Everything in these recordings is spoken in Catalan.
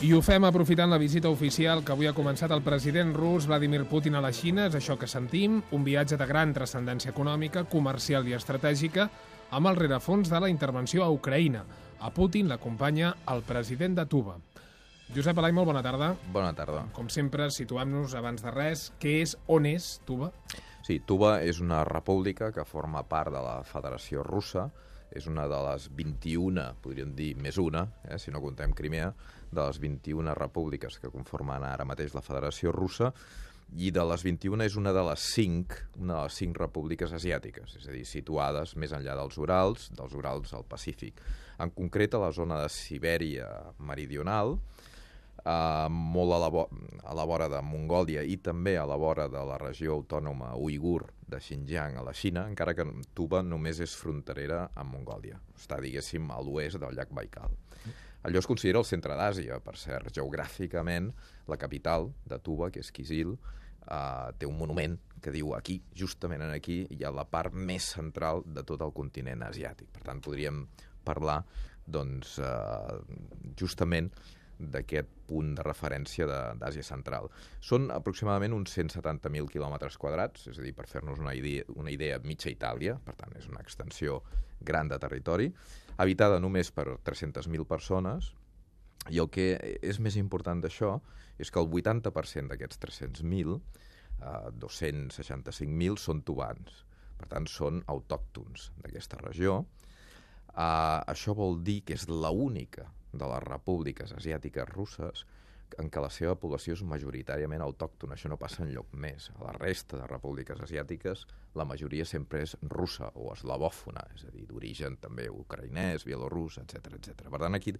I ho fem aprofitant la visita oficial que avui ha començat el president rus Vladimir Putin a la Xina, és això que sentim, un viatge de gran transcendència econòmica, comercial i estratègica, amb el rerefons de la intervenció a Ucraïna. A Putin l'acompanya el president de Tuba. Josep Alai, molt bona tarda. Bona tarda. Com sempre, situem-nos abans de res. Què és, on és Tuba? Sí, Tuba és una república que forma part de la Federació Russa, és una de les 21, podríem dir més una, eh, si no contem Crimea, de les 21 repúbliques que conformen ara mateix la Federació Russa, i de les 21 és una de les 5, una de les 5 repúbliques asiàtiques, és a dir, situades més enllà dels Urals, dels Urals al Pacífic. En concret, a la zona de Sibèria meridional, eh, molt a la, a la vora de Mongòlia i també a la vora de la regió autònoma uigur de Xinjiang a la Xina, encara que Tuba només és fronterera amb Mongòlia. Està, diguéssim, a l'oest del llac Baikal. Allò es considera el centre d'Àsia, per cert, geogràficament, la capital de Tuba, que és Kisil, eh, té un monument que diu aquí, justament en aquí, hi ha la part més central de tot el continent asiàtic. Per tant, podríem parlar, doncs, eh, justament d'aquest punt de referència d'Àsia Central. Són aproximadament uns 170.000 quilòmetres quadrats, és a dir, per fer-nos una idea, una idea, mitja Itàlia, per tant, és una extensió gran de territori, habitada només per 300.000 persones, i el que és més important d'això és que el 80% d'aquests 300.000, eh, 265.000, són tubans. Per tant, són autòctons d'aquesta regió. Eh, això vol dir que és l'única de les repúbliques asiàtiques russes en què la seva població és majoritàriament autòctona. Això no passa en lloc més. A la resta de repúbliques asiàtiques la majoria sempre és russa o eslavòfona, és a dir, d'origen també ucraïnès, bielorús, etc etc. Per tant, aquí,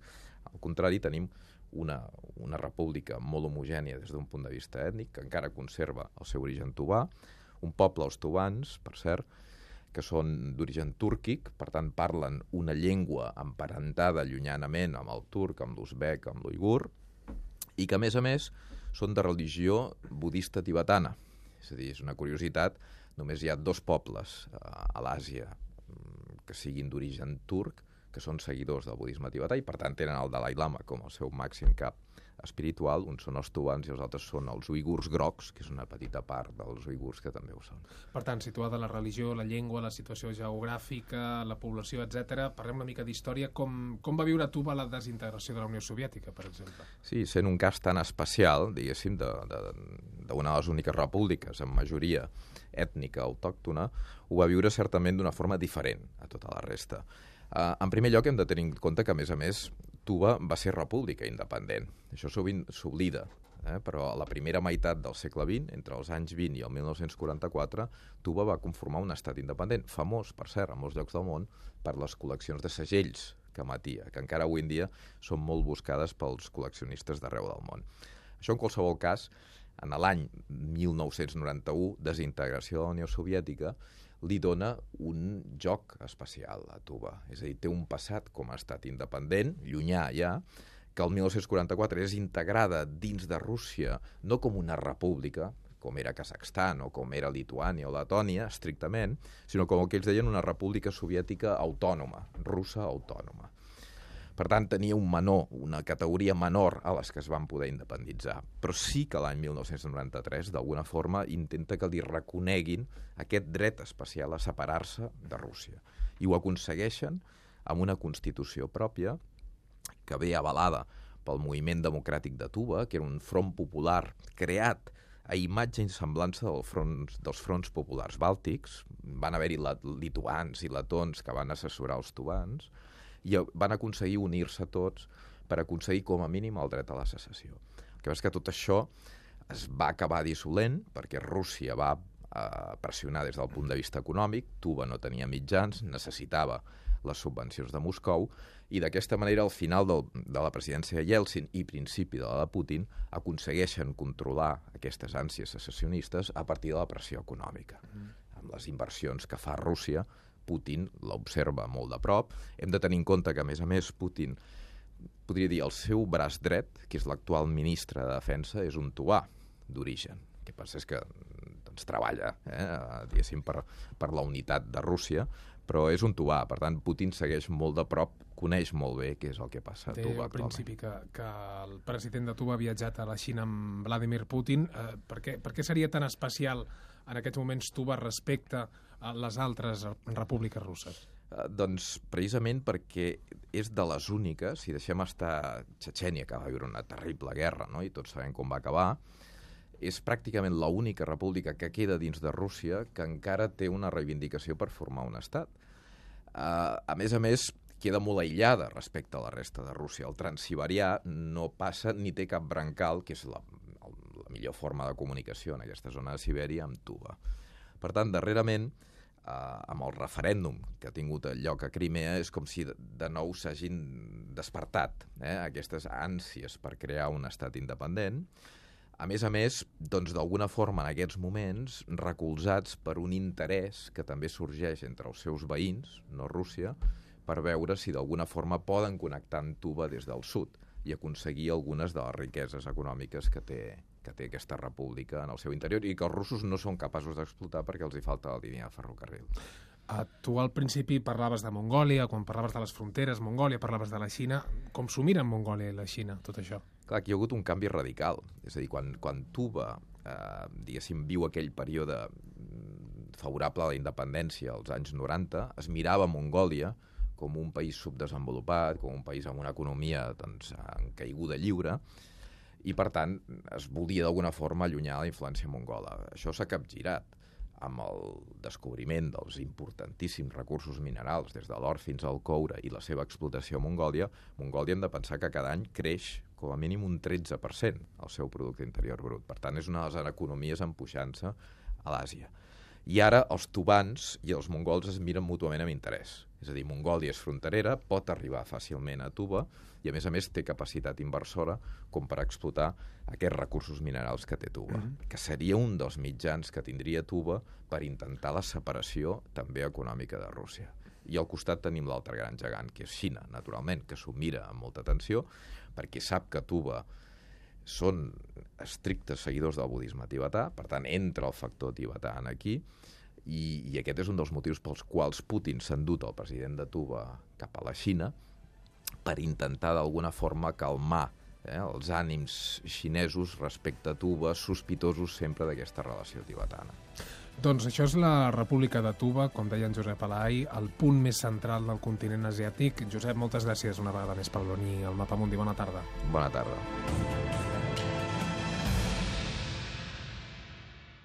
al contrari, tenim una, una república molt homogènia des d'un punt de vista ètnic, que encara conserva el seu origen tubà, un poble, els tubans, per cert, que són d'origen túrquic, per tant parlen una llengua emparentada llunyanament amb el turc, amb l'uzbek, amb l'uigur, i que, a més a més, són de religió budista tibetana. És a dir, és una curiositat, només hi ha dos pobles eh, a l'Àsia mm, que siguin d'origen turc, que són seguidors del budisme tibetà i per tant tenen el Dalai Lama com el seu màxim cap espiritual, uns són els tubans i els altres són els uigurs grocs, que és una petita part dels uigurs que també ho són. Per tant, situada la religió, la llengua, la situació geogràfica, la població, etc. Parlem una mica d'història. Com, com va viure Tuba la desintegració de la Unió Soviètica, per exemple? Sí, sent un cas tan especial, diguéssim, d'una de, de, de les úniques repúbliques amb majoria ètnica autòctona, ho va viure certament d'una forma diferent a tota la resta. Uh, en primer lloc, hem de tenir en compte que, a més a més, Tuba va ser república independent. Això sovint s'oblida, eh? però a la primera meitat del segle XX, entre els anys 20 i el 1944, Tuba va conformar un estat independent, famós, per cert, a molts llocs del món, per les col·leccions de segells que matia, que encara avui en dia són molt buscades pels col·leccionistes d'arreu del món. Això, en qualsevol cas, en l'any 1991, desintegració de la Unió Soviètica, li dona un joc especial a Tuba. És a dir, té un passat com a estat independent, llunyà ja, que el 1944 és integrada dins de Rússia no com una república, com era Kazakhstan o com era Lituània o Letònia, estrictament, sinó com el que ells deien una república soviètica autònoma, russa autònoma. Per tant, tenia un menor, una categoria menor a les que es van poder independitzar. Però sí que l'any 1993, d'alguna forma, intenta que li reconeguin aquest dret especial a separar-se de Rússia. I ho aconsegueixen amb una Constitució pròpia que ve avalada pel moviment democràtic de Tuba, que era un front popular creat a imatge i semblança del fronts, dels fronts populars bàltics. Van haver-hi lituans i letons que van assessorar els tubans, i van aconseguir unir-se tots per aconseguir com a mínim el dret a la secessió. El que és que tot això es va acabar dissolent perquè Rússia va eh, pressionar des del punt de vista econòmic, Tuba no tenia mitjans, necessitava les subvencions de Moscou, i d'aquesta manera, al final del, de la presidència de Yeltsin i principi de la de Putin, aconsegueixen controlar aquestes ànsies secessionistes a partir de la pressió econòmica, amb les inversions que fa Rússia Putin l'observa molt de prop. Hem de tenir en compte que, a més a més, Putin, podria dir, el seu braç dret, que és l'actual ministre de Defensa, és un tubà d'origen. El que passa és que doncs, treballa, eh, diguéssim, per, per la unitat de Rússia, però és un tubà. Per tant, Putin segueix molt de prop coneix molt bé què és el que passa a Deia Tuba al principi que, que el president de Tuba ha viatjat a la Xina amb Vladimir Putin. Eh, per, què, per què seria tan especial en aquests moments Tuba respecte a les altres repúbliques russes? Eh, doncs precisament perquè és de les úniques, si deixem estar Txetxènia, que va viure una terrible guerra, no? i tots sabem com va acabar, és pràcticament l'única república que queda dins de Rússia que encara té una reivindicació per formar un estat. Uh, a més a més, queda molt aïllada respecte a la resta de Rússia. El transsiberià no passa ni té cap brancal, que és la, la millor forma de comunicació en aquesta zona de Sibèria, amb Tuba. Per tant, darrerament, eh, amb el referèndum que ha tingut lloc a Crimea, és com si de, de nou s'hagin despertat eh, aquestes ànsies per crear un estat independent, a més a més, doncs d'alguna forma en aquests moments recolzats per un interès que també sorgeix entre els seus veïns, no Rússia, per veure si d'alguna forma poden connectar amb Tuba des del sud i aconseguir algunes de les riqueses econòmiques que té, que té aquesta república en el seu interior i que els russos no són capaços d'explotar perquè els hi falta la línia de ferrocarril. Uh, tu al principi parlaves de Mongòlia, quan parlaves de les fronteres, Mongòlia, parlaves de la Xina. Com s'ho miren Mongòlia i la Xina, tot això? Clar, aquí hi ha hagut un canvi radical. És a dir, quan, quan Tuba, eh, diguéssim, viu aquell període mm, favorable a la independència als anys 90, es mirava Mongòlia com un país subdesenvolupat, com un país amb una economia doncs, en caiguda lliure, i per tant es volia d'alguna forma allunyar la influència mongola. Això s'ha capgirat amb el descobriment dels importantíssims recursos minerals, des de l'or fins al coure i la seva explotació a Mongòlia, Mongòlia hem de pensar que cada any creix com a mínim un 13% el seu producte interior brut. Per tant, és una de les economies en puixança a l'Àsia. I ara els tubans i els mongols es miren mútuament amb interès. És a dir, Mongòlia és fronterera, pot arribar fàcilment a Tuba i, a més a més, té capacitat inversora com per explotar aquests recursos minerals que té Tuba, mm -hmm. que seria un dels mitjans que tindria Tuba per intentar la separació també econòmica de Rússia. I al costat tenim l'altre gran gegant, que és Xina, naturalment, que s'ho mira amb molta atenció, perquè sap que Tuba són estrictes seguidors del budisme tibetà, per tant, entra el factor tibetà en aquí, i, i aquest és un dels motius pels quals Putin s'ha endut el president de Tuba cap a la Xina per intentar d'alguna forma calmar eh, els ànims xinesos respecte a Tuba, sospitosos sempre d'aquesta relació tibetana. Doncs això és la República de Tuba, com deia en Josep Alai, el punt més central del continent asiàtic. Josep, moltes gràcies una vegada més per venir al Mapa Mundi. Bona tarda. Bona tarda.